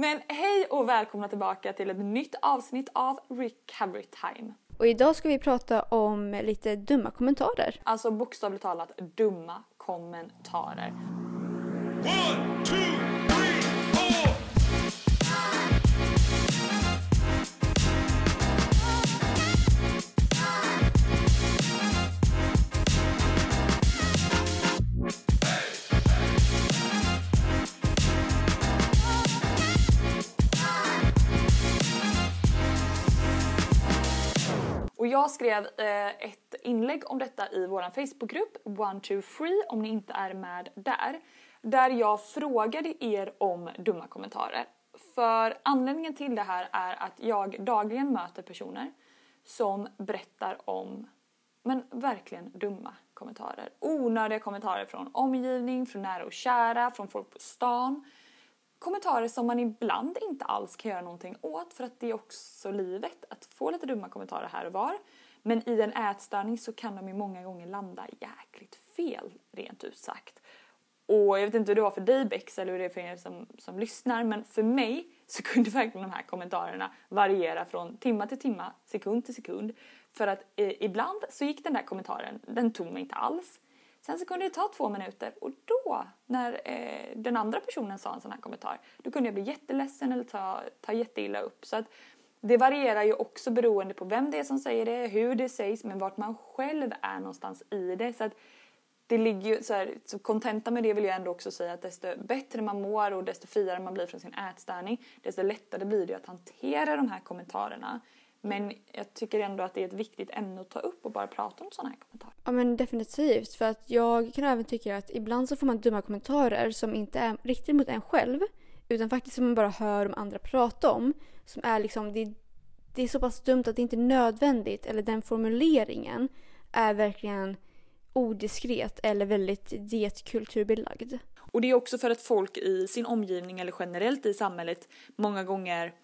Men hej och välkomna tillbaka till ett nytt avsnitt av Recovery Time. Och idag ska vi prata om lite dumma kommentarer. Alltså bokstavligt talat dumma kommentarer. One, two, jag skrev eh, ett inlägg om detta i vår Facebookgrupp One Two Free om ni inte är med där. Där jag frågade er om dumma kommentarer. För anledningen till det här är att jag dagligen möter personer som berättar om men verkligen dumma kommentarer. Onödiga kommentarer från omgivning, från nära och kära, från folk på stan. Kommentarer som man ibland inte alls kan göra någonting åt för att det är också livet att få lite dumma kommentarer här och var. Men i en ätstörning så kan de ju många gånger landa jäkligt fel, rent ut sagt. Och jag vet inte hur det var för dig Bex eller hur det är för er som, som lyssnar men för mig så kunde verkligen de här kommentarerna variera från timma till timma, sekund till sekund. För att eh, ibland så gick den där kommentaren, den tog mig inte alls. Sen så kunde det ta två minuter och då, när eh, den andra personen sa en sån här kommentar, då kunde jag bli jätteledsen eller ta, ta jätteilla upp. Så att det varierar ju också beroende på vem det är som säger det, hur det sägs, men vart man själv är någonstans i det. Så att det ligger ju så här, så kontenta med det vill jag ändå också säga att desto bättre man mår och desto friare man blir från sin ätstörning, desto lättare blir det att hantera de här kommentarerna. Men jag tycker ändå att det är ett viktigt ämne att ta upp och bara prata om sådana här kommentarer. Ja men definitivt. För att jag kan även tycka att ibland så får man dumma kommentarer som inte är riktigt mot en själv. Utan faktiskt som man bara hör de andra prata om. Som är liksom, det, det är så pass dumt att det inte är nödvändigt. Eller den formuleringen är verkligen odiskret eller väldigt dietkulturbelagd. Och det är också för att folk i sin omgivning eller generellt i samhället många gånger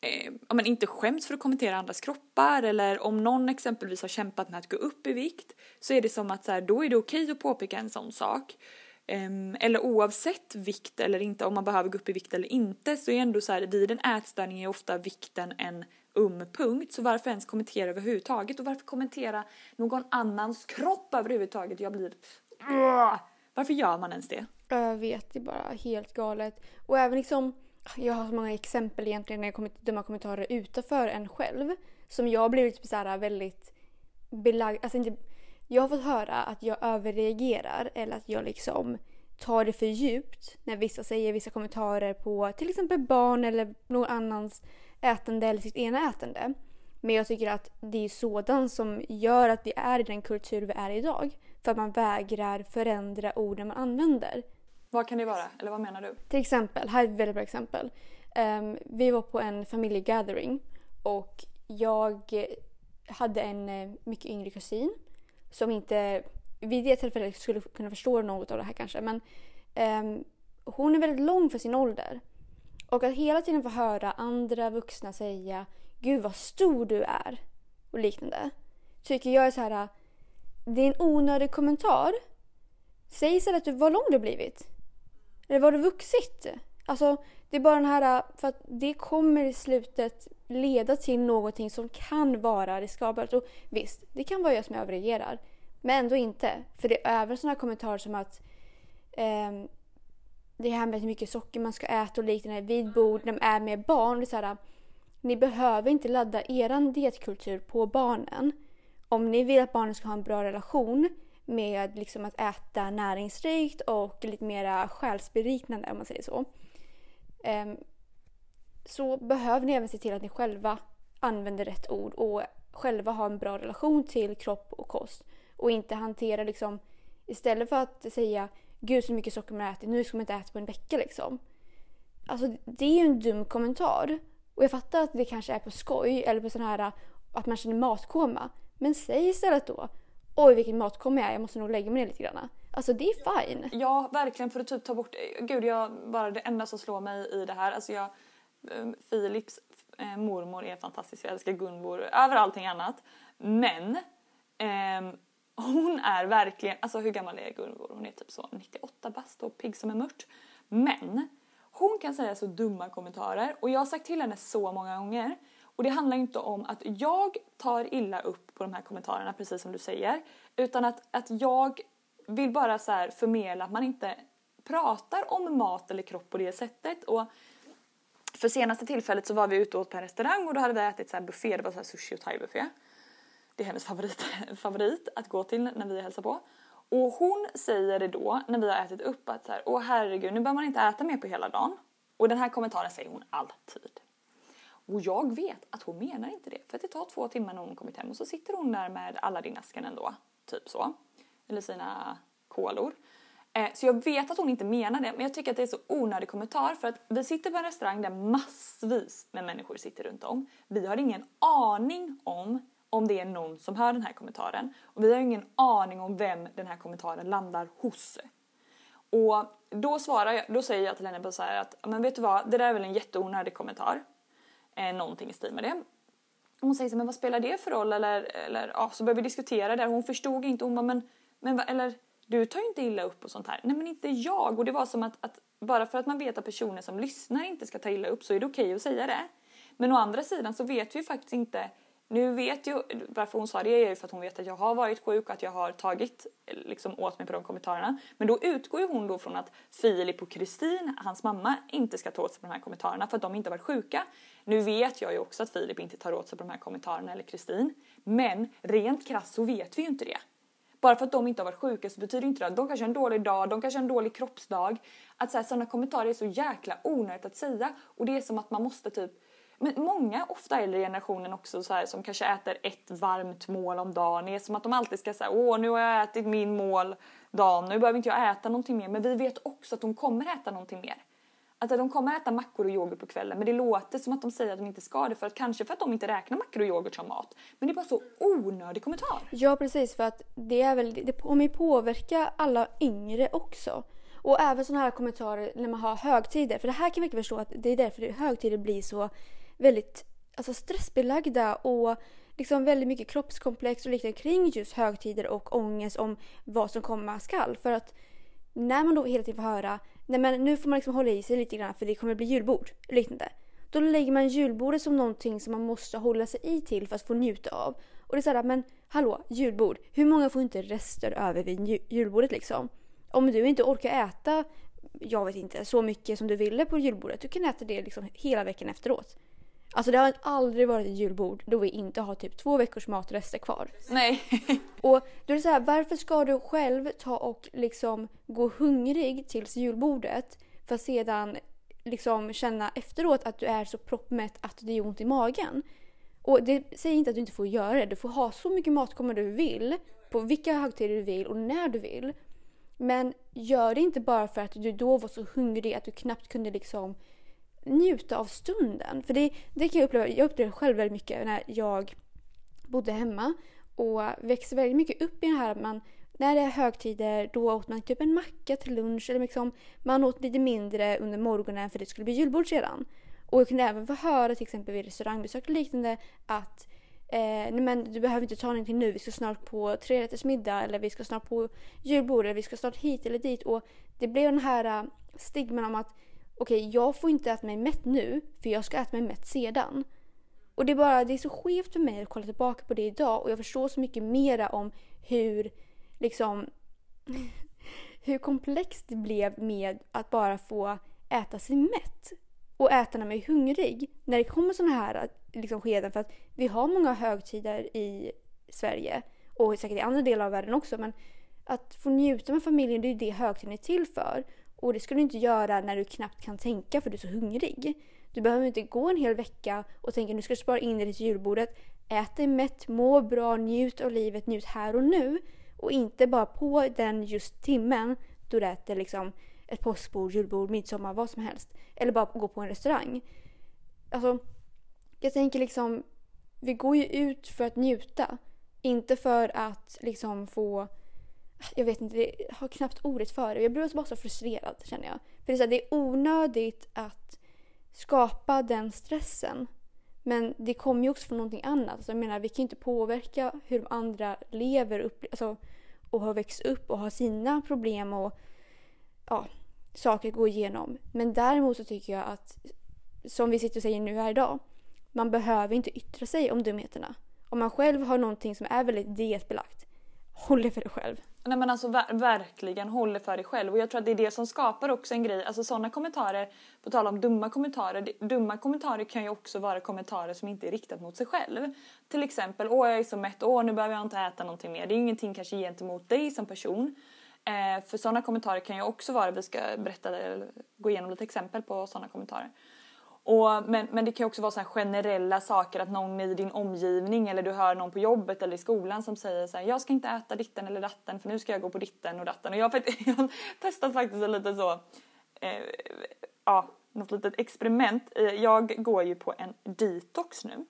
eh, ja, men inte skäms för att kommentera andras kroppar eller om någon exempelvis har kämpat med att gå upp i vikt så är det som att så här, då är det okej att påpeka en sån sak. Ehm, eller oavsett vikt eller inte, om man behöver gå upp i vikt eller inte så är ändå så här, vid en ätstörning är ofta vikten en um punkt. Så varför ens kommentera överhuvudtaget och varför kommentera någon annans kropp överhuvudtaget? Jag blir... Varför gör man ens det? Jag vet, det är bara helt galet. Och även liksom, jag har så många exempel egentligen när jag kommer till dumma kommentarer utanför en själv. Som jag har blivit typ så här väldigt belagd, alltså inte, jag har fått höra att jag överreagerar eller att jag liksom tar det för djupt när vissa säger vissa kommentarer på till exempel barn eller någon annans ätande eller sitt ena ätande. Men jag tycker att det är sådant som gör att vi är i den kultur vi är idag. För att man vägrar förändra orden man använder. Vad kan det vara? Eller vad menar du? Till exempel, här är ett väldigt bra exempel. Um, vi var på en familjegathering och jag hade en eh, mycket yngre kusin som inte vid det tillfället skulle kunna förstå något av det här kanske. Men um, hon är väldigt lång för sin ålder. Och att hela tiden få höra andra vuxna säga Gud vad stor du är och liknande. Tycker jag är så här. Det är en onödig kommentar. Säg istället att du, vad lång du har blivit. Eller var det vuxit. Alltså det är bara den här, äh, för att det kommer i slutet leda till någonting som kan vara riskabelt. Och visst, det kan vara jag som överreagerar. Men ändå inte. För det är även sådana kommentarer som att eh, det här med hur mycket socker man ska äta och liknande vid bord när man är med barn. Det är så här, äh, ni behöver inte ladda er dietkultur på barnen. Om ni vill att barnen ska ha en bra relation med liksom att äta näringsrikt och lite mera själsberikande om man säger så. Ehm, så behöver ni även se till att ni själva använder rätt ord och själva har en bra relation till kropp och kost. Och inte hantera liksom istället för att säga gud så mycket socker man ätit, nu ska man inte äta på en vecka liksom. Alltså det är ju en dum kommentar. Och jag fattar att det kanske är på skoj eller på sån här att man känner matkoma. Men säg istället då oj vilken matkoma jag är, jag måste nog lägga mig ner lite grann. Alltså det är fine. Ja, verkligen för att typ ta bort, gud jag, bara det enda som slår mig i det här, alltså jag, Filips Philips eh, mormor är fantastisk, jag älskar Gunvor över allting annat. Men eh, hon är verkligen, alltså hur gammal är Gunvor? Hon är typ så 98 bast och pigg som en mört. Men hon kan säga så dumma kommentarer och jag har sagt till henne så många gånger. Och det handlar inte om att jag tar illa upp på de här kommentarerna precis som du säger. Utan att, att jag vill bara så här förmedla att man inte pratar om mat eller kropp på det sättet. Och för senaste tillfället så var vi ute och åt på en restaurang och då hade vi ätit så här buffé, det var så här sushi och thai-buffé. Det är hennes favorit, favorit att gå till när vi hälsar på. Och hon säger det då när vi har ätit upp att så här, åh herregud nu behöver man inte äta mer på hela dagen. Och den här kommentaren säger hon alltid. Och jag vet att hon menar inte det för att det tar två timmar när hon kommit hem och så sitter hon där med Aladdin-asken ändå. Typ så. Eller sina kolor. Eh, Så jag vet att hon inte menar det men jag tycker att det är så onödig kommentar för att vi sitter på en restaurang där massvis med människor sitter runt om. Vi har ingen aning om om det är någon som hör den här kommentaren och vi har ingen aning om vem den här kommentaren landar hos. Och då svarar jag, då säger jag till henne bara så här att men vet du vad, det där är väl en jätteonödig kommentar. Eh, någonting i stil med det. Hon säger så men vad spelar det för roll eller, eller ja, så börjar vi diskutera det. Hon förstod inte, hon bara men, men vad- eller du tar ju inte illa upp och sånt här. Nej men inte jag och det var som att, att bara för att man vet att personer som lyssnar inte ska ta illa upp så är det okej att säga det. Men å andra sidan så vet vi faktiskt inte nu vet ju, varför hon sa det är ju för att hon vet att jag har varit sjuk och att jag har tagit liksom åt mig på de kommentarerna. Men då utgår ju hon då från att Filip och Kristin, hans mamma, inte ska ta åt sig på de här kommentarerna för att de inte har varit sjuka. Nu vet jag ju också att Filip inte tar åt sig på de här kommentarerna eller Kristin. Men rent krasst så vet vi ju inte det. Bara för att de inte har varit sjuka så betyder inte det att de kanske har en dålig dag, de kanske har en dålig kroppsdag. Att sådana kommentarer är så jäkla onödigt att säga och det är som att man måste typ men många, ofta äldre generationen också så här, som kanske äter ett varmt mål om dagen. Det är som att de alltid ska säga åh nu har jag ätit min mål dagen, nu behöver inte jag äta någonting mer. Men vi vet också att de kommer äta någonting mer. Att de kommer äta mackor och yoghurt på kvällen men det låter som att de säger att de inte ska det för att kanske för att de inte räknar mackor och yoghurt som mat. Men det är bara så onödig kommentar. Ja precis för att det är väl, det kommer ju påverka alla yngre också. Och även sådana här kommentarer när man har högtider. För det här kan vi verkligen förstå att det är därför högtider blir så väldigt alltså stressbelagda och liksom väldigt mycket kroppskomplex och liknande kring just högtider och ångest om vad som komma skall. För att när man då hela tiden får höra nej men nu får man liksom hålla i sig lite grann för det kommer bli julbord och liknande. Då lägger man julbordet som någonting som man måste hålla sig i till för att få njuta av. Och det är såhär, men hallå, julbord. Hur många får inte rester över vid julbordet liksom? Om du inte orkar äta, jag vet inte, så mycket som du ville på julbordet, du kan äta det liksom hela veckan efteråt. Alltså det har aldrig varit ett julbord då vi inte har typ två veckors matrester kvar. Nej. Och då är det så här, varför ska du själv ta och liksom gå hungrig tills julbordet för att sedan liksom känna efteråt att du är så proppmätt att det gör ont i magen? Och det säger inte att du inte får göra det. Du får ha så mycket matkommor du vill, på vilka högtider du vill och när du vill. Men gör det inte bara för att du då var så hungrig att du knappt kunde liksom njuta av stunden. För det, det kan jag uppleva, jag upplever själv väldigt mycket när jag bodde hemma och växte väldigt mycket upp i det här att man när det är högtider då åt man typ en macka till lunch eller liksom man åt lite mindre under morgonen för det skulle bli julbord sedan. Och jag kunde även få höra till exempel vid restaurangbesök och liknande att eh, nej men du behöver inte ta någonting nu, vi ska snart på trerättersmiddag eller vi ska snart på julbord eller vi ska snart hit eller dit. Och det blev den här eh, stigman om att okej, jag får inte äta mig mätt nu för jag ska äta mig mätt sedan. Och det är bara, det är så skevt för mig att kolla tillbaka på det idag och jag förstår så mycket mera om hur liksom hur komplext det blev med att bara få äta sig mätt och äta när man är hungrig. När det kommer sådana här liksom, skeden för att vi har många högtider i Sverige och säkert i andra delar av världen också men att få njuta med familjen det är ju det högtiden är till för. Och det ska du inte göra när du knappt kan tänka för du är så hungrig. Du behöver inte gå en hel vecka och tänka nu ska du spara in det till julbordet. Ät dig mätt, må bra, njut av livet, njut här och nu. Och inte bara på den just timmen då du äter liksom ett påskbord, julbord, midsommar, vad som helst. Eller bara gå på en restaurang. Alltså, jag tänker liksom, vi går ju ut för att njuta. Inte för att liksom få jag vet inte, jag har knappt ordet för det. Jag blir bara så frustrerad känner jag. För det är, så här, det är onödigt att skapa den stressen. Men det kommer ju också från någonting annat. Alltså, jag menar, vi kan ju inte påverka hur de andra lever upp, alltså, och har växt upp och har sina problem och ja, saker att gå igenom. Men däremot så tycker jag att, som vi sitter och säger nu här idag, man behöver inte yttra sig om dumheterna. Om man själv har någonting som är väldigt dietbelagt, håll det för dig själv. Nej men alltså ver- verkligen håll det för dig själv och jag tror att det är det som skapar också en grej, alltså sådana kommentarer, på tal om dumma kommentarer, det- dumma kommentarer kan ju också vara kommentarer som inte är riktat mot sig själv. Till exempel, åh jag är så mätt, åh nu behöver jag inte äta någonting mer. Det är ingenting kanske gentemot dig som person. Eh, för sådana kommentarer kan ju också vara, vi ska berätta eller gå igenom lite exempel på sådana kommentarer. Och, men, men det kan ju också vara så här generella saker att någon i din omgivning eller du hör någon på jobbet eller i skolan som säger så här, jag ska inte äta ditten eller datten för nu ska jag gå på ditten och datten. Och jag, har jag har testat faktiskt en lite så, eh, ja, något litet experiment. Eh, jag går ju på en detox nu.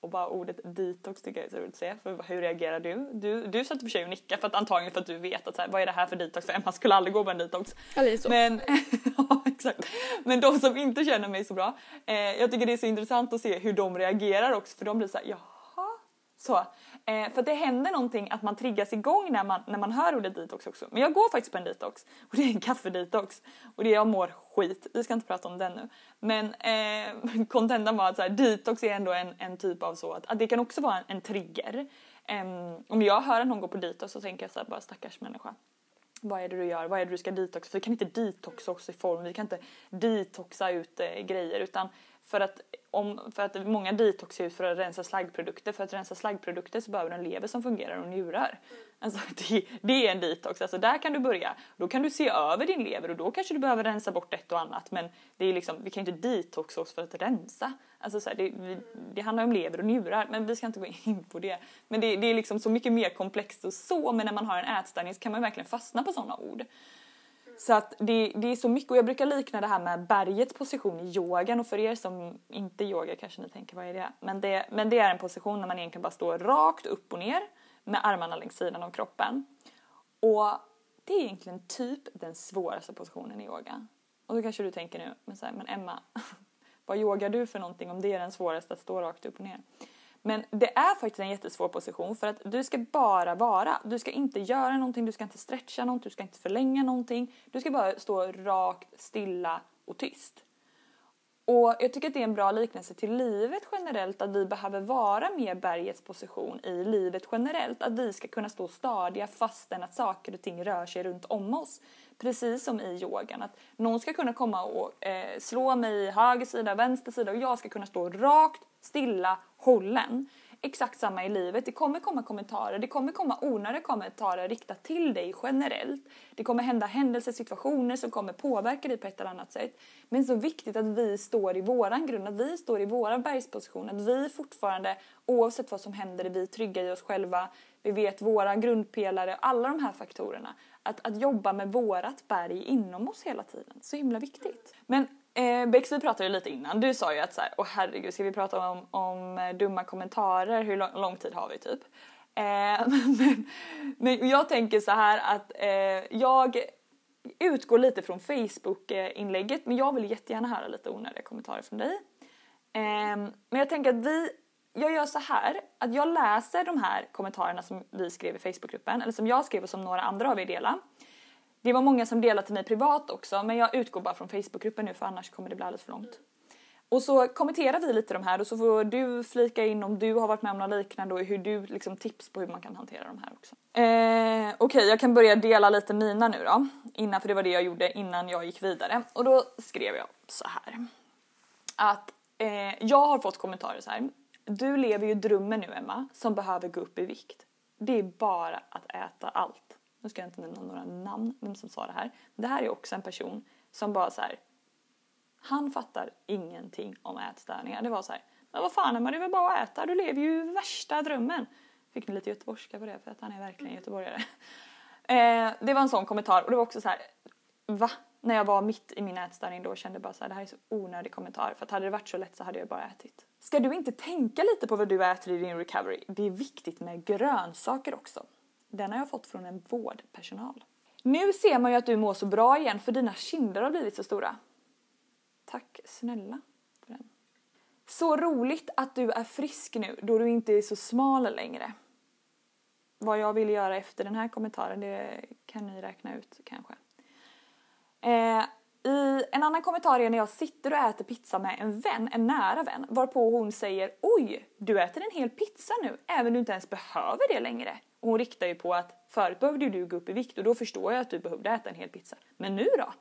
Och bara ordet detox tycker jag är så roligt att se. För hur reagerar du? Du, du satt i och för sig och nickade för att antagligen för att du vet att så här, vad är det här för detox? För Emma skulle aldrig gå på en detox. Ja, lite så. Men, ja, exakt. Men de som inte känner mig så bra, eh, jag tycker det är så intressant att se hur de reagerar också för de blir så här, jaha. Så. Eh, för att det händer någonting att man triggas igång när man, när man hör ordet detox också. Men jag går faktiskt på en detox och det är en kaffedetox och det jag mår skit. Vi ska inte prata om den nu. Men eh, kontentan var att så här, detox är ändå en, en typ av så att, att det kan också vara en, en trigger. Eh, om jag hör att någon går på detox så tänker jag så här, bara stackars människa. Vad är det du gör? Vad är det du ska detoxa? För vi kan inte detoxa oss i form. Vi kan inte detoxa ut eh, grejer utan för att, om, för att många detoxar ut för att rensa slaggprodukter. För att rensa slaggprodukter så behöver du en lever som fungerar och njurar. Alltså det, det är en detox. Alltså där kan du börja. Då kan du se över din lever och då kanske du behöver rensa bort ett och annat. Men det är liksom, vi kan ju inte detoxa oss för att rensa. Alltså så här, det, vi, det handlar om lever och njurar men vi ska inte gå in på det. Men det, det är liksom så mycket mer komplext och så. Men när man har en ätstörning så kan man verkligen fastna på sådana ord. Så att det, det är så mycket och jag brukar likna det här med bergets position i yogan och för er som inte yoga kanske ni tänker vad är det? Men det, men det är en position när man egentligen bara står rakt upp och ner med armarna längs sidan av kroppen. Och det är egentligen typ den svåraste positionen i yoga. Och då kanske du tänker nu, men, så här, men Emma, vad yogar du för någonting om det är den svåraste att stå rakt upp och ner? Men det är faktiskt en jättesvår position för att du ska bara vara. Du ska inte göra någonting, du ska inte stretcha någonting, du ska inte förlänga någonting. Du ska bara stå rakt, stilla och tyst. Och jag tycker att det är en bra liknelse till livet generellt, att vi behöver vara mer bergets position i livet generellt. Att vi ska kunna stå stadiga fastän att saker och ting rör sig runt om oss. Precis som i yogan, att någon ska kunna komma och eh, slå mig i höger sida, vänster sida och jag ska kunna stå rakt, stilla, hållen. Exakt samma i livet. Det kommer komma kommentarer, det kommer komma onödiga kommentarer riktat till dig generellt. Det kommer hända händelser, situationer som kommer påverka dig på ett eller annat sätt. Men så viktigt att vi står i våran grund, att vi står i våran bergsposition, att vi fortfarande, oavsett vad som händer, är vi trygga i oss själva. Vi vet våra grundpelare, alla de här faktorerna. Att, att jobba med vårat berg inom oss hela tiden, så himla viktigt. Men Eh, Bex, vi pratade ju lite innan. Du sa ju att så här, åh herregud, ska vi prata om, om eh, dumma kommentarer? Hur lång, lång tid har vi typ? Eh, men, men jag tänker så här att eh, jag utgår lite från Facebook-inlägget, men jag vill jättegärna höra lite onödiga kommentarer från dig. Eh, men jag tänker att vi, jag gör så här att jag läser de här kommentarerna som vi skrev i Facebookgruppen, eller som jag skrev och som några andra av er delade. Det var många som delade till mig privat också men jag utgår bara från Facebookgruppen nu för annars kommer det bli alldeles för långt. Och så kommenterar vi lite de här och så får du flika in om du har varit med om något liknande och hur du liksom tips på hur man kan hantera de här också. Eh, Okej, okay, jag kan börja dela lite mina nu då. Innan, för det var det jag gjorde innan jag gick vidare. Och då skrev jag så här. Att eh, jag har fått kommentarer så här. Du lever ju drömmen nu Emma som behöver gå upp i vikt. Det är bara att äta allt nu ska jag inte nämna några namn, vem som sa det här. Men det här är också en person som bara så här. Han fattar ingenting om ätstörningar. Det var så här. Men vad fan Emma, det är väl bara att äta. Du lever ju värsta drömmen. Fick ni lite göteborgska på det för att han är verkligen göteborgare. Eh, det var en sån kommentar och det var också så här. Va? När jag var mitt i min ätstörning då kände jag bara så här, det här är så onödig kommentar. För att hade det varit så lätt så hade jag bara ätit. Ska du inte tänka lite på vad du äter i din recovery? Det är viktigt med grönsaker också. Den har jag fått från en vårdpersonal. Nu ser man ju att du mår så bra igen för dina kinder har blivit så stora. Tack snälla för den. Så roligt att du är frisk nu då du inte är så smal längre. Vad jag vill göra efter den här kommentaren det kan ni räkna ut kanske. Eh, I en annan kommentar är när jag sitter och äter pizza med en vän, en nära vän, varpå hon säger oj, du äter en hel pizza nu, även om du inte ens behöver det längre. Och hon riktar ju på att förut behövde du gå upp i vikt och då förstår jag att du behövde äta en hel pizza. Men nu då?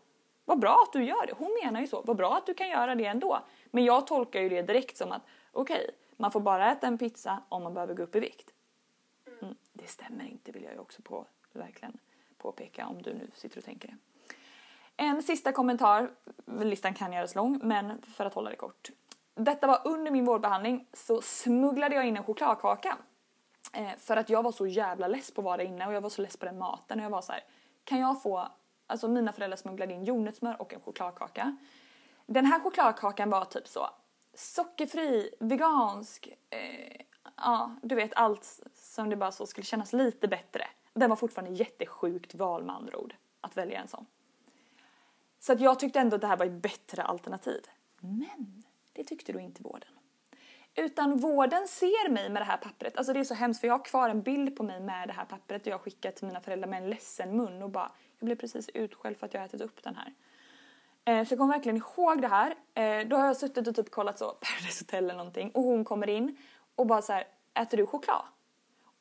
Vad bra att du gör det. Hon menar ju så. Vad bra att du kan göra det ändå. Men jag tolkar ju det direkt som att okej, man får bara äta en pizza om man behöver gå upp i vikt. Mm, det stämmer inte vill jag ju också på, verkligen påpeka om du nu sitter och tänker det. En sista kommentar, listan kan göras lång men för att hålla det kort. Detta var under min vårdbehandling så smugglade jag in en chokladkaka. Eh, för att jag var så jävla less på att vara inne och jag var så less på den maten och jag var så här, kan jag få, alltså mina föräldrar smugglade in jordnötssmör och en chokladkaka. Den här chokladkakan var typ så sockerfri, vegansk, eh, ja du vet allt som det bara så skulle kännas lite bättre. Den var fortfarande jättesjukt val med andra ord att välja en sån. Så att jag tyckte ändå att det här var ett bättre alternativ. Men det tyckte då inte vården. Utan vården ser mig med det här pappret. Alltså det är så hemskt för jag har kvar en bild på mig med det här pappret och jag har skickat till mina föräldrar med en ledsen mun och bara jag blev precis utskälld för att jag ätit upp den här. Eh, så jag kommer verkligen ihåg det här. Eh, då har jag suttit och typ kollat så Paradise Hotel eller någonting och hon kommer in och bara så här, äter du choklad?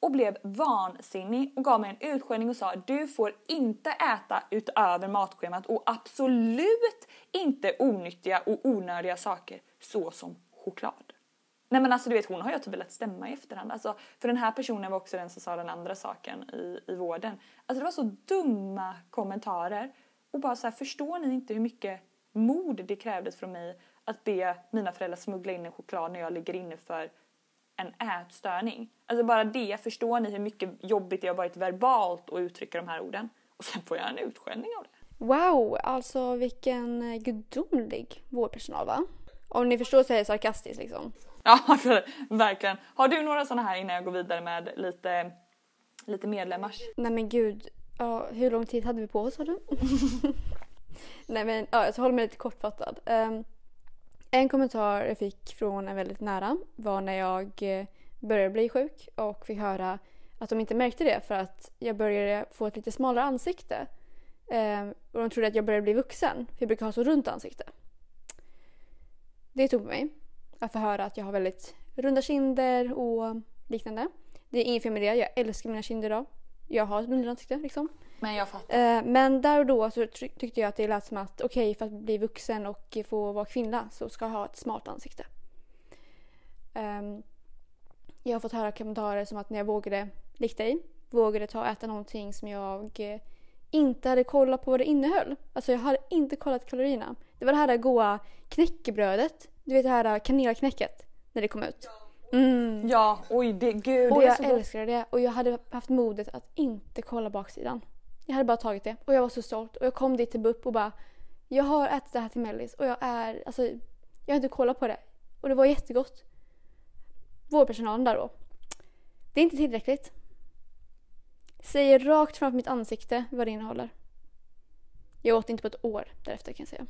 Och blev vansinnig och gav mig en utskällning och sa du får inte äta utöver matschemat och absolut inte onyttiga och onödiga saker såsom choklad. Nej men alltså du vet hon har ju typ velat stämma i efterhand. Alltså, för den här personen var också den som sa den andra saken i, i vården. Alltså det var så dumma kommentarer. Och bara så här, förstår ni inte hur mycket mod det krävdes från mig att be mina föräldrar smuggla in en choklad när jag ligger inne för en ätstörning? Alltså bara det, förstår ni hur mycket jobbigt det har varit verbalt att uttrycka de här orden? Och sen får jag en utskällning av det. Wow, alltså vilken eh, gudomlig vårdpersonal va? Om ni förstår så är det sarkastiskt liksom. Ja, alltså, verkligen. Har du några sådana här innan jag går vidare med lite, lite medlemmars? Nej men gud, ja, hur lång tid hade vi på oss sa du? Nej men ja, jag håller mig lite kortfattad. Um, en kommentar jag fick från en väldigt nära var när jag eh, började bli sjuk och fick höra att de inte märkte det för att jag började få ett lite smalare ansikte. Um, och de trodde att jag började bli vuxen för jag brukar ha så runt ansikte. Det tog på mig att få höra att jag har väldigt runda kinder och liknande. Det är inget fel med det, jag älskar mina kinder idag. Jag har ett runda ansikte liksom. Men jag fattar. Eh, Men där och då så tyckte jag att det lät som att okej, för att bli vuxen och få vara kvinna så ska jag ha ett smart ansikte. Ehm, Jag har fått höra kommentarer som att när jag vågade, likt dig, vågade ta och äta någonting som jag eh, inte hade kollat på vad det innehöll. Alltså jag hade inte kollat kalorierna. Det var det här goa knäckebrödet. Du vet det här kanelknäcket när det kom ut. Mm. Ja, oj det, gud Och det jag älskade det och jag hade haft modet att inte kolla baksidan. Jag hade bara tagit det och jag var så stolt och jag kom dit till BUP och bara Jag har ätit det här till mellis och jag är, alltså jag har inte kollat på det. Och det var jättegott. Vårdpersonalen där då. Det är inte tillräckligt. Säger rakt framför mitt ansikte vad det innehåller. Jag åt inte på ett år därefter kan jag säga.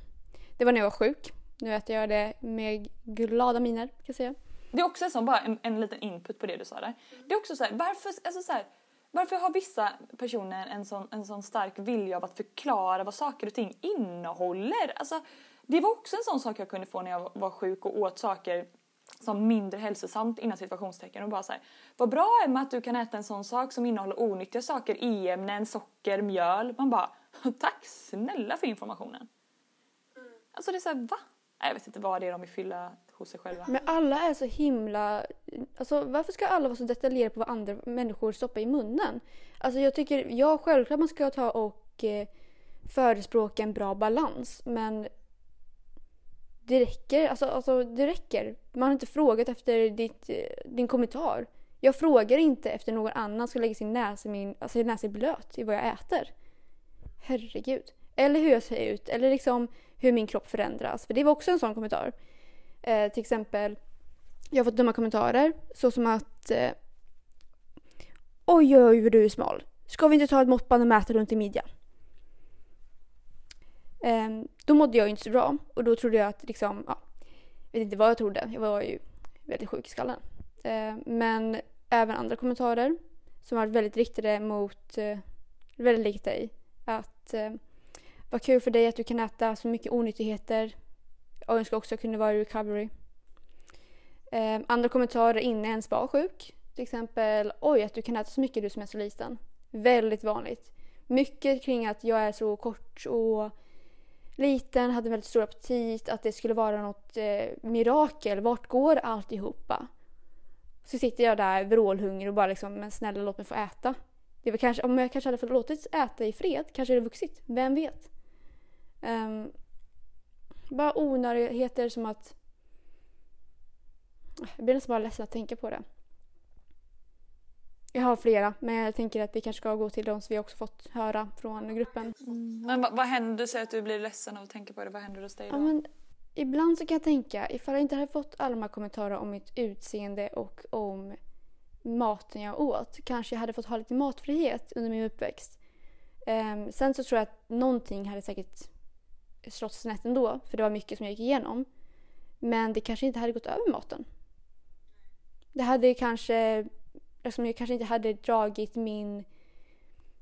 Det var när jag var sjuk. Nu äter jag det med glada miner kan jag säga. Det är också en bara en, en liten input på det du sa där. Det är också så här, varför, alltså så här, varför har vissa personer en sån, en sån stark vilja av att förklara vad saker och ting innehåller? Alltså, det var också en sån sak jag kunde få när jag var sjuk och åt saker som mindre hälsosamt innan situationstecken och bara så här, vad bra Emma att du kan äta en sån sak som innehåller onyttiga saker, e-ämnen, socker, mjöl. Man bara, tack snälla för informationen. Alltså det är såhär, va? Jag vet inte vad det är de vill fylla hos sig själva. Men alla är så himla... Alltså varför ska alla vara så detaljerade på vad andra människor stoppar i munnen? Alltså jag tycker, ja självklart man ska ta och eh, förespråka en bra balans men det räcker, alltså, alltså det räcker. Man har inte frågat efter ditt, eh, din kommentar. Jag frågar inte efter någon annan ska lägga sin näsa, i min, alltså näsa blöt i vad jag äter. Herregud. Eller hur jag ser ut, eller liksom hur min kropp förändras. För det var också en sån kommentar. Eh, till exempel, jag har fått dumma kommentarer såsom att eh, Oj, oj, vad du är smal. Ska vi inte ta ett måttband och mäta runt i midjan? Eh, då mådde jag inte så bra och då trodde jag att liksom, ja, jag vet inte vad jag trodde. Jag var ju väldigt sjuk i skallen. Eh, men även andra kommentarer som varit väldigt riktade mot, eh, väldigt likt dig. Att eh, vad kul för dig att du kan äta så mycket onyttigheter. Och önskar också kunna vara i recovery. Eh, andra kommentarer innan jag ens var sjuk. Till exempel, oj att du kan äta så mycket du som är så liten. Väldigt vanligt. Mycket kring att jag är så kort och liten, hade väldigt stor aptit, att det skulle vara något eh, mirakel. Vart går alltihopa? Så sitter jag där vrålhungrig och bara liksom, men snälla låt mig få äta. Det var kanske, om jag kanske hade fått låtit äta i fred kanske det vuxit. Vem vet? Um, bara onödigheter som att... Jag blir nästan bara ledsen att tänka på det. Jag har flera, men jag tänker att vi kanske ska gå till de som vi också fått höra från gruppen. Men vad, vad händer? Du säger att du blir ledsen av att tänka på det. Vad händer hos dig då? Ja, men ibland så kan jag tänka, ifall jag inte hade fått alla de här kommentarerna om mitt utseende och om maten jag åt, kanske jag hade fått ha lite matfrihet under min uppväxt. Um, sen så tror jag att någonting hade säkert slått snett ändå, för det var mycket som jag gick igenom. Men det kanske inte hade gått över maten. Det hade kanske, liksom jag kanske inte hade dragit min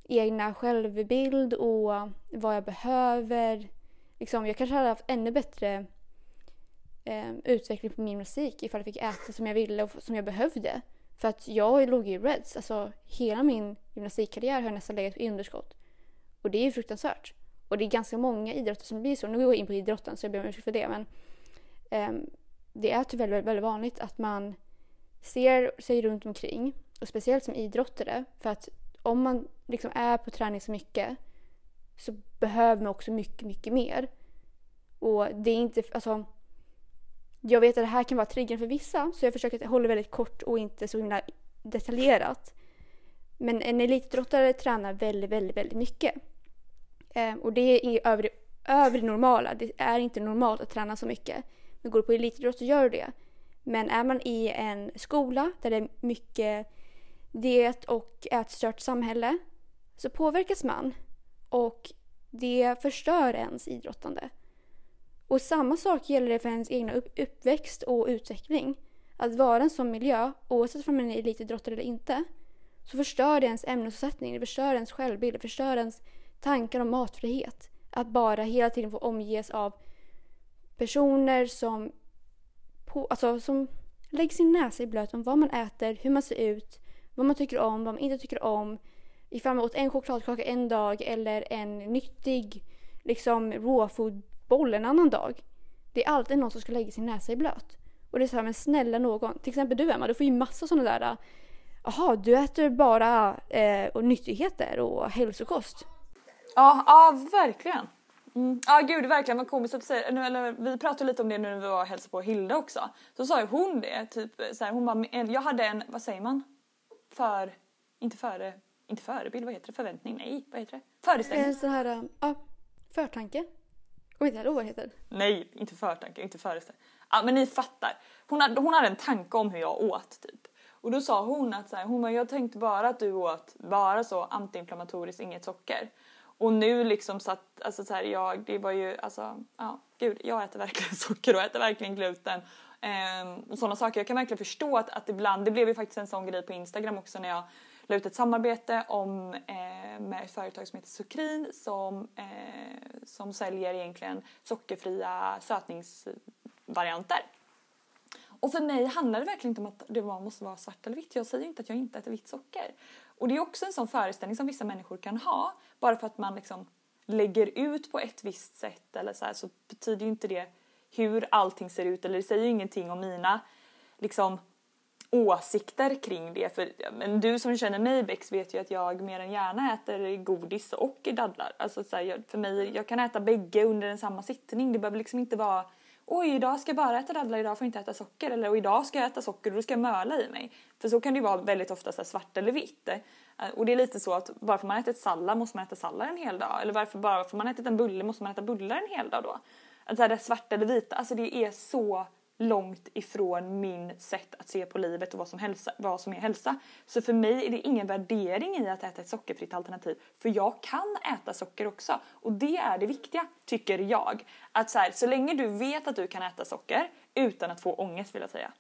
egna självbild och vad jag behöver. Liksom, jag kanske hade haft ännu bättre eh, utveckling på min musik ifall jag fick äta som jag ville och som jag behövde. För att jag låg i Reds. Alltså hela min gymnastikkarriär har jag nästan legat på underskott. Och det är ju fruktansvärt. Och det är ganska många idrotter som blir så. Nu går jag in på idrotten så jag ber om ursäkt för det. Men um, det är tyvärr väldigt, väldigt vanligt att man ser sig runt omkring. Och speciellt som idrottare. För att om man liksom är på träning så mycket så behöver man också mycket, mycket mer. Och det är inte, alltså jag vet att det här kan vara triggern för vissa så jag försöker hålla väldigt kort och inte så himla detaljerat. Men en elitidrottare tränar väldigt, väldigt, väldigt mycket. Eh, och det är över, över det normala. Det är inte normalt att träna så mycket. Men går du på elitidrott så gör du det. Men är man i en skola där det är mycket diet och ätstört samhälle så påverkas man. Och det förstör ens idrottande. Och samma sak gäller det för ens egna upp uppväxt och utveckling. Att vara en sån miljö, oavsett om man är elitidrottare eller inte, så förstör det ens ämnesomsättning, det förstör ens självbild, det förstör ens tankar om matfrihet. Att bara hela tiden få omges av personer som, på, alltså, som lägger sin näsa i blöt om vad man äter, hur man ser ut, vad man tycker om, vad man inte tycker om. Ifall man åt en chokladkaka en dag eller en nyttig liksom rawfood boll en annan dag. Det är alltid någon som ska lägga sin näsa i blöt. Och det är så här, men snälla någon. Till exempel du Emma, du får ju massa sådana där Jaha, du äter bara eh, och nyttigheter och hälsokost. Ja, ja verkligen. Mm. Ja gud verkligen vad komiskt att du säger, eller vi pratade lite om det nu när vi var och hälsade på Hilda också. Så sa ju hon det, typ så här, hon bara, jag hade en, vad säger man? För, inte före, inte förebild, vad heter det? Förväntning? Nej, vad heter det? Föreställning? En sån här, ja, förtanke. Kommer inte ihåg vad det heter. Nej, inte förtanke, inte föreställning. Ja, men ni fattar. Hon hade, hon hade en tanke om hur jag åt typ. Och då sa hon att så här, hon bara, jag tänkte bara att du åt bara så antiinflammatoriskt, inget socker. Och nu liksom så att, alltså så här, jag, det var ju, alltså, ja, gud, jag äter verkligen socker och äter verkligen gluten. Ehm, och sådana saker. Jag kan verkligen förstå att, att ibland, det blev ju faktiskt en sån grej på Instagram också när jag la ut ett samarbete om, eh, med ett företag som heter Sukrin som, eh, som säljer egentligen sockerfria sötningsvarianter. Och för mig handlar det verkligen inte om att det måste vara svart eller vitt. Jag säger inte att jag inte äter vitt socker. Och det är också en sån föreställning som vissa människor kan ha. Bara för att man liksom lägger ut på ett visst sätt eller så här, så betyder ju inte det hur allting ser ut eller det säger ju ingenting om mina liksom åsikter kring det. För men du som känner mig Bex vet ju att jag mer än gärna äter godis och dadlar. Alltså så här, för mig, jag kan äta bägge under en samma sittning. Det behöver liksom inte vara oj idag ska jag bara äta dadlar, idag får jag inte äta socker. Eller och idag ska jag äta socker och då ska jag möla i mig. För så kan det ju vara väldigt ofta så svart eller vitt. Eh, och det är lite så att bara för man ätit sallad måste man äta sallad en hel dag. Eller varför bara för man ätit en bulle måste man äta bullar en hel dag då. Att det svart eller vita, alltså det är så långt ifrån min sätt att se på livet och vad som, hälsa, vad som är hälsa. Så för mig är det ingen värdering i att äta ett sockerfritt alternativ. För jag kan äta socker också. Och det är det viktiga, tycker jag. Att så, här, så länge du vet att du kan äta socker utan att få ångest vill jag säga.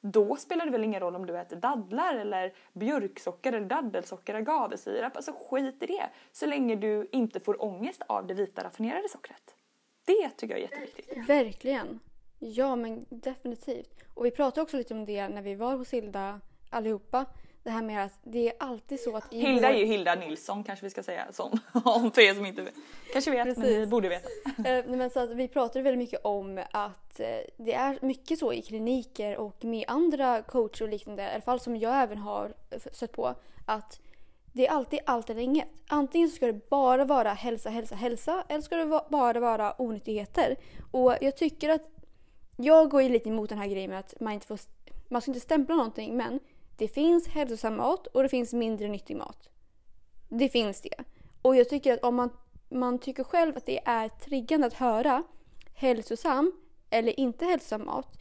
då spelar det väl ingen roll om du äter dadlar eller björksocker eller daddelsocker eller agavesirap. Alltså skit i det. Så länge du inte får ångest av det vita raffinerade sockret. Det tycker jag är jätteviktigt. Verkligen. Ja, men definitivt. Och vi pratade också lite om det när vi var hos Hilda allihopa. Det här med att det är alltid så att Hilda vår... är ju Hilda Nilsson kanske vi ska säga som om för er som inte vet. kanske vet men Precis. ni borde veta. Eh, men så att vi pratade väldigt mycket om att eh, det är mycket så i kliniker och med andra coacher och liknande, i alla fall som jag även har stött på, att det är alltid allt eller inget. Antingen så ska det bara vara hälsa, hälsa, hälsa eller ska det bara vara onyttigheter. Och jag tycker att jag går ju lite emot den här grejen med att man inte får, man ska inte stämpla någonting men det finns hälsosam mat och det finns mindre nyttig mat. Det finns det. Och jag tycker att om man, man tycker själv att det är triggande att höra hälsosam eller inte hälsosam mat,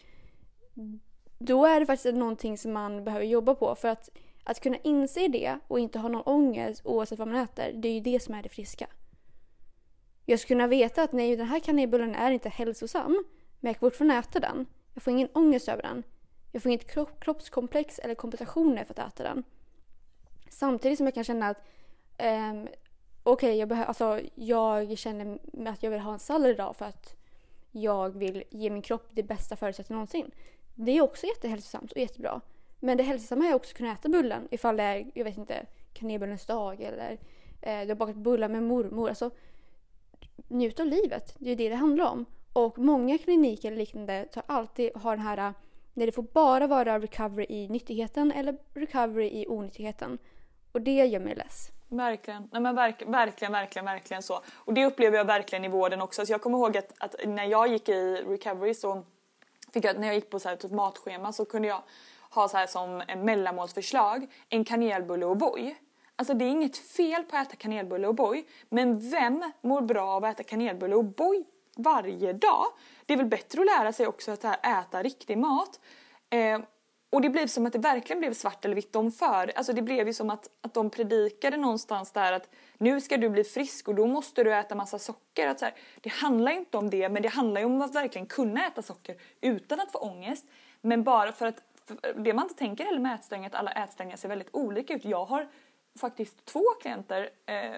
då är det faktiskt någonting som man behöver jobba på. För att, att kunna inse det och inte ha någon ångest oavsett vad man äter, det är ju det som är det friska. Jag ska kunna veta att nej, den här kanelbullen är inte hälsosam, men jag kan fortfarande äta den. Jag får ingen ångest över den. Jag får inget kropp, kroppskomplex eller kompensationer för att äta den. Samtidigt som jag kan känna att um, okej, jag, behö- alltså, jag känner att jag vill ha en sallad idag för att jag vill ge min kropp det bästa förutsättningarna någonsin. Det är också jättehälsosamt och jättebra. Men det hälsosamma är också att kunna äta bullen ifall det är, jag vet inte, kanelbullens dag eller eh, du har bakat bullar med mormor. Alltså, njut av livet. Det är det det handlar om. Och många kliniker eller liknande tar alltid har den här äh, när det får bara vara recovery i nyttigheten eller recovery i onyttigheten. Och det gör mig less. Verkligen, Nej, men verk, verkligen, verkligen, verkligen så. Och det upplever jag verkligen i vården också. Så jag kommer ihåg att, att när jag gick i recovery så fick jag, när jag gick på så här, typ matschema så kunde jag ha så här som en mellanmålsförslag en kanelbulle och boj. Alltså det är inget fel på att äta kanelbulle och boj, men vem mår bra av att äta kanelbulle och boj varje dag? Det är väl bättre att lära sig också att här, äta riktig mat. Eh, och det blev som att det verkligen blev svart eller vitt om för. Alltså det blev ju som att, att de predikade någonstans där att nu ska du bli frisk och då måste du äta massa socker. Att så här, det handlar inte om det, men det handlar ju om att verkligen kunna äta socker utan att få ångest. Men bara för att, för det man inte tänker heller med ätstörningar att alla ätstörningar ser väldigt olika ut. Jag har faktiskt två klienter eh,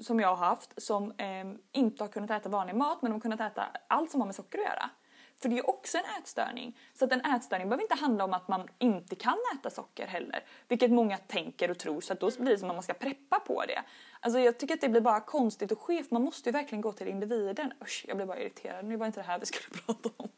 som jag har haft som eh, inte har kunnat äta vanlig mat men de har kunnat äta allt som har med socker att göra. För det är också en ätstörning. Så att en ätstörning behöver inte handla om att man inte kan äta socker heller. Vilket många tänker och tror så att då blir det som att man ska preppa på det. Alltså jag tycker att det blir bara konstigt och skevt. Man måste ju verkligen gå till individen. Usch, jag blir bara irriterad. Nu var inte det här vi skulle prata om.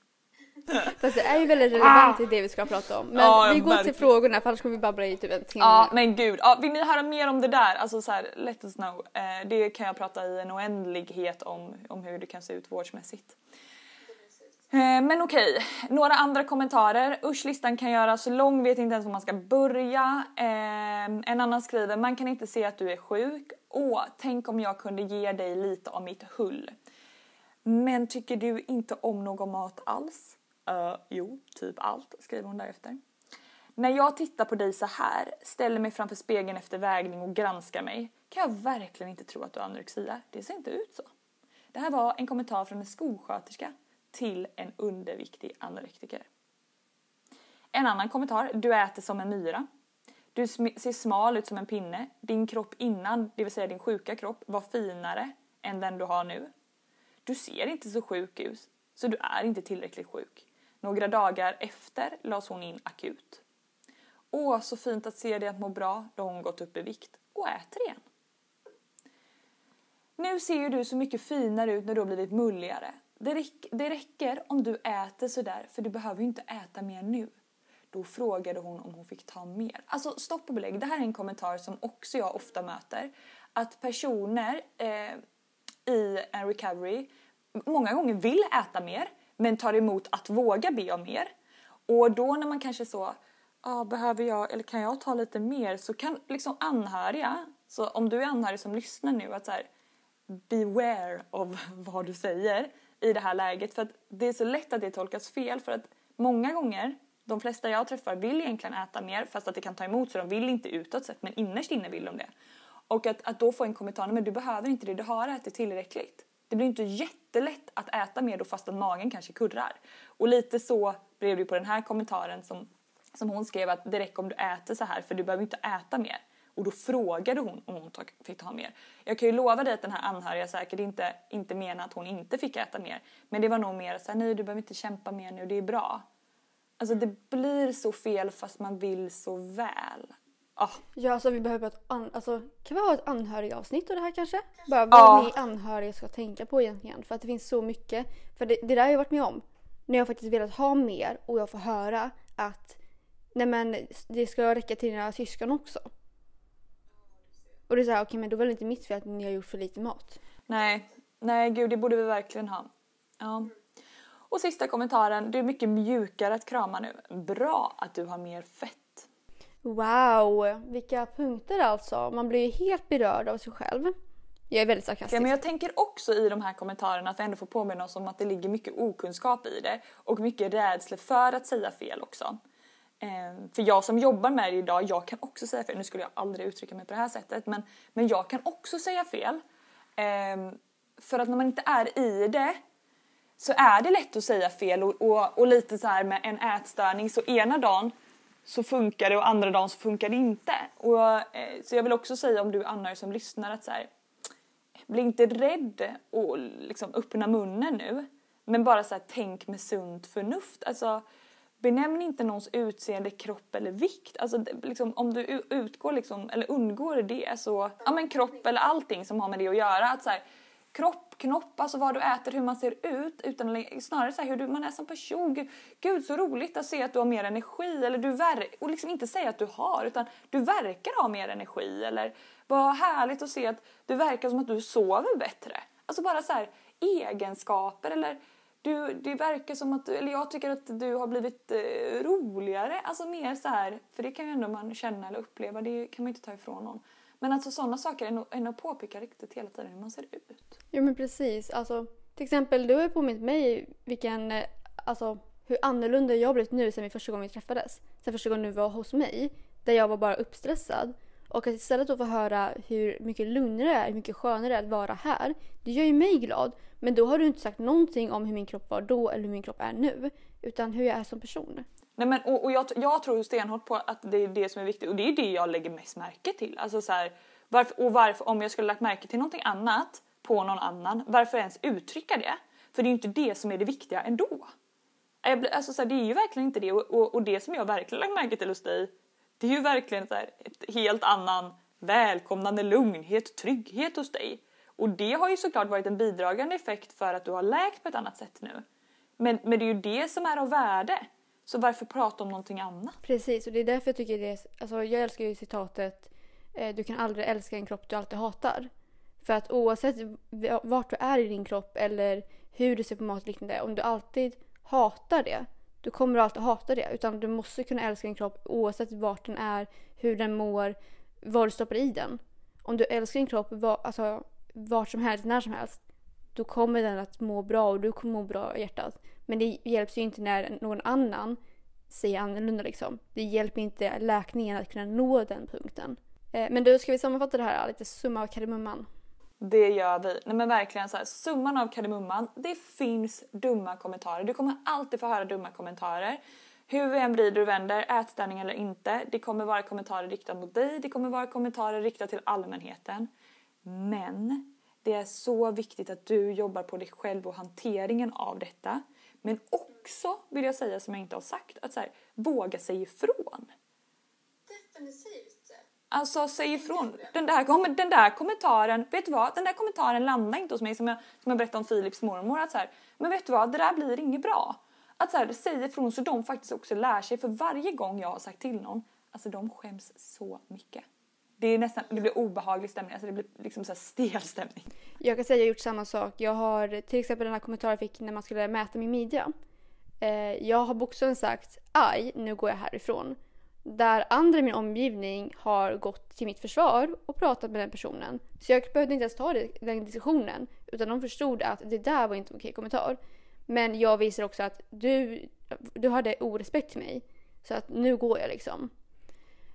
Fast det är ju väldigt relevant till det vi ska prata om. Men Ja, vi går verkligen. till frågorna för annars kommer vi babbla i typ en timme. Ja men gud, ja, vill ni höra mer om det där? Alltså så här, let us know. Eh, det kan jag prata i en oändlighet om, om hur det kan se ut vårdsmässigt. Eh, men okej, några andra kommentarer. Usch, listan kan göras så lång, vet inte ens var man ska börja. Eh, en annan skriver, man kan inte se att du är sjuk. Åh, tänk om jag kunde ge dig lite av mitt hull. Men tycker du inte om någon mat alls? Uh, jo, typ allt, skriver hon därefter. När jag tittar på dig så här, ställer mig framför spegeln efter vägning och granskar mig, kan jag verkligen inte tro att du har anorexia. Det ser inte ut så. Det här var en kommentar från en skolsköterska till en underviktig anorektiker. En annan kommentar, du äter som en myra. Du sm- ser smal ut som en pinne. Din kropp innan, det vill säga din sjuka kropp, var finare än den du har nu. Du ser inte så sjuk ut, så du är inte tillräckligt sjuk. Några dagar efter lades hon in akut. Åh, så fint att se dig att må bra, då har hon gått upp i vikt och äter igen. Nu ser ju du så mycket finare ut när du har blivit mulligare. Det, räck- det räcker om du äter sådär, för du behöver ju inte äta mer nu. Då frågade hon om hon fick ta mer. Alltså stopp och belägg, det här är en kommentar som också jag ofta möter. Att personer eh, i en recovery många gånger vill äta mer men tar emot att våga be om mer. Och då när man kanske så, ah, behöver jag eller kan jag ta lite mer så kan liksom anhöriga, så om du är anhörig som lyssnar nu att så här, beware of vad du säger i det här läget för att det är så lätt att det tolkas fel för att många gånger de flesta jag träffar vill egentligen äta mer fast att det kan ta emot så de vill inte utåt sett men innerst inne vill de det. Och att, att då få en kommentar, men du behöver inte det, du har ätit tillräckligt. Det blir inte jättelätt att äta mer då fast att magen kanske kurrar. Och lite så blev det ju på den här kommentaren som som hon skrev att det räcker om du äter så här för du behöver inte äta mer. Och då frågade hon om hon fick ta mer. Jag kan ju lova dig att den här anhöriga säkert inte, inte menar att hon inte fick äta mer. Men det var nog mer såhär, nej du behöver inte kämpa mer nu, det är bra. Alltså det blir så fel fast man vill så väl. Ah, Ja, alltså vi behöver ett an- alltså, kan vi ha ett anhörigavsnitt av det här kanske? Bara vad Ja. ni anhöriga ska tänka på egentligen. För att det finns så mycket. För det, det där har jag varit med om. När jag faktiskt velat ha mer och jag får höra att nej men det ska räcka till dina syskon också. Och det är såhär, okej men då var det inte mitt fel att ni har gjort för lite mat. nej, nej gud det borde vi verkligen ha. Ja. Och sista kommentaren, du är mycket mjukare att krama nu. Bra att du har mer fett. Wow, vilka punkter alltså. Man blir ju helt berörd av sig själv. Jag är väldigt sarkastisk. Ja, men jag tänker också i de här kommentarerna att vi ändå får påminna oss om att det ligger mycket okunskap i det och mycket rädsla för att säga fel också. Ehm, för jag som jobbar med det idag, jag kan också säga fel. Nu skulle jag aldrig uttrycka mig på det här sättet, men, men jag kan också säga fel. Ehm, för att när man inte är i det så är det lätt att säga fel och, och, och lite så här med en ätstörning så ena dagen så funkar det och andra dagen så funkar det inte. Och, eh, så jag vill också säga om du är anhörig som lyssnar att så här, bli inte rädd och liksom öppna munnen nu. Men bara så här, tänk med sunt förnuft. Alltså, benämn inte någons utseende, kropp eller vikt. Alltså, liksom, om du utgår liksom, eller undgår det så, ja men kropp eller allting som har med det att göra. Att så här, kropp, knopp, alltså vad du äter, hur man ser ut. Utan snarare så här, hur du, man är som person. Gud, Gud så roligt att se att du har mer energi. Eller du ver- och liksom inte säga att du har utan du verkar ha mer energi. Eller vad härligt att se att du verkar som att du sover bättre. Alltså bara så här egenskaper eller du, det verkar som att, eller jag tycker att du har blivit eh, roligare. Alltså mer så här, för det kan ju ändå man känna eller uppleva, det kan man inte ta ifrån någon. Men alltså sådana saker är nog, är nog påpeka riktigt hela tiden hur man ser ut. Ja men precis. Alltså, till exempel du har ju påmint mig vilken, eh, alltså, hur annorlunda jag har blivit nu sen vi första gången vi träffades. Sen första gången du var hos mig. Där jag var bara uppstressad. Och att istället då få höra hur mycket lugnare det är, hur mycket skönare det är att vara här. Det gör ju mig glad. Men då har du inte sagt någonting om hur min kropp var då eller hur min kropp är nu. Utan hur jag är som person. Nej, men, och, och jag, jag tror stenhårt på att det är det som är viktigt och det är det jag lägger mest märke till. Alltså så här, varför, och varför, om jag skulle lagt märke till någonting annat på någon annan, varför ens uttrycka det? För det är ju inte det som är det viktiga ändå. Alltså så här, det är ju verkligen inte det och, och, och det som jag verkligen lagt märke till hos dig det är ju verkligen så här, ett helt annan välkomnande lugnhet, trygghet hos dig. Och det har ju såklart varit en bidragande effekt för att du har läkt på ett annat sätt nu. Men, men det är ju det som är av värde. Så varför prata om någonting annat? Precis, och det är därför jag tycker det är... Alltså jag älskar ju citatet eh, Du kan aldrig älska en kropp du alltid hatar. För att oavsett vart du är i din kropp eller hur du ser på mat och liknande, om du alltid hatar det, då kommer du alltid hata det. Utan du måste kunna älska din kropp oavsett vart den är, hur den mår, vad du stoppar i den. Om du älskar din kropp var, alltså, vart som helst, när som helst, då kommer den att må bra och du kommer må bra i hjärtat. Men det hjälps ju inte när någon annan säger annorlunda liksom. Det hjälper inte läkningen att kunna nå den punkten. Eh, men då ska vi sammanfatta det här lite summa av kardemumman. Det gör vi. Nej men verkligen så här, summan av kardemumman. Det finns dumma kommentarer. Du kommer alltid få höra dumma kommentarer. Hur vi än vrider och vänder, ätstörning eller inte. Det kommer vara kommentarer riktade mot dig. Det kommer vara kommentarer riktade till allmänheten. Men det är så viktigt att du jobbar på dig själv och hanteringen av detta. Men också vill jag säga som jag inte har sagt, att så här, våga säga ifrån. Definitivt. Alltså säg ifrån. Den där, den där kommentaren, vet du vad? Den där kommentaren landar inte hos mig som jag, som jag berättade om Philips mormor. Att så här, men vet du vad? Det där blir inget bra. Att så här, säg ifrån så de faktiskt också lär sig. För varje gång jag har sagt till någon, alltså de skäms så mycket. Det är nästan, det blir obehaglig stämning, alltså det blir liksom så här stel stämning. Jag kan säga att jag har gjort samma sak. Jag har till exempel den här kommentaren jag fick när man skulle mäta min midja. Eh, jag har bokstavligen sagt aj, nu går jag härifrån. Där andra i min omgivning har gått till mitt försvar och pratat med den personen. Så jag behövde inte ens ta den diskussionen. Utan de förstod att det där var inte en okej kommentar. Men jag visar också att du, du hade orespekt till mig. Så att nu går jag liksom.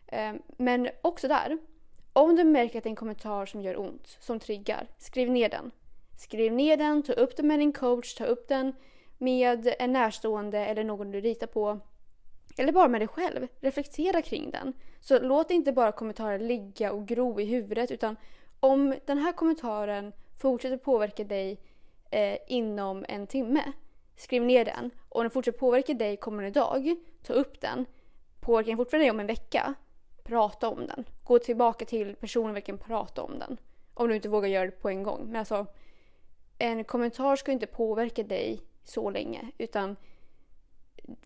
Ehm, men också där. Om du märker att det är en kommentar som gör ont, som triggar, skriv ner den. Skriv ner den, ta upp den med din coach, ta upp den med en närstående eller någon du litar på. Eller bara med dig själv. Reflektera kring den. Så låt inte bara kommentarer ligga och gro i huvudet utan om den här kommentaren fortsätter påverka dig eh, inom en timme, skriv ner den. Och om den fortsätter påverka dig kommande dag, ta upp den. Påverkar den fortfarande dig om en vecka, prata om den. Gå tillbaka till personen och verkligen prata om den. Om du inte vågar göra det på en gång. Men alltså, en kommentar ska inte påverka dig så länge. Utan,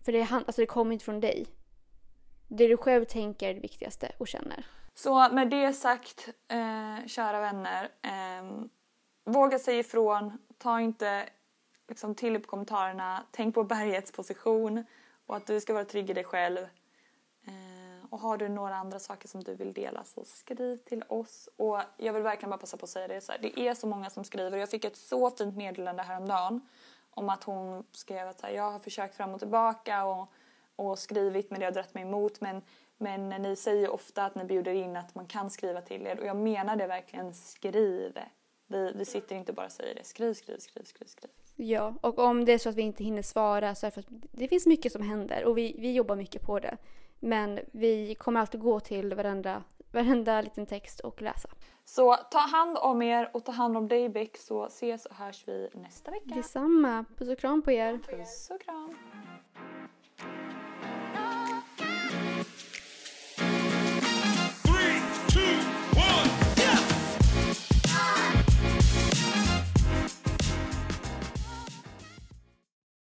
för det, alltså det kommer inte från dig. Det du själv tänker är det viktigaste och känner. Så med det sagt, eh, kära vänner. Eh, våga säga ifrån. Ta inte liksom, till upp kommentarerna. Tänk på bergets position och att du ska vara trygg i dig själv. Eh, och har du några andra saker som du vill dela så skriv till oss. Och jag vill verkligen bara passa på att säga det så här. Det är så många som skriver. Jag fick ett så fint meddelande häromdagen om att hon skrev att här, jag har försökt fram och tillbaka och, och skrivit men det har dragit mig emot. Men, men ni säger ofta att ni bjuder in att man kan skriva till er och jag menar det verkligen, skriv. Vi, vi sitter inte bara och säger det. Skriv, skriv, skriv, skriv, skriv. Ja, och om det är så att vi inte hinner svara så är det för att det finns mycket som händer och vi, vi jobbar mycket på det. Men vi kommer alltid gå till varandra varenda liten text och läsa. Så ta hand om er och ta hand om dig Beck så ses och hörs vi nästa vecka. Detsamma. Puss och kram på er. Puss och kram.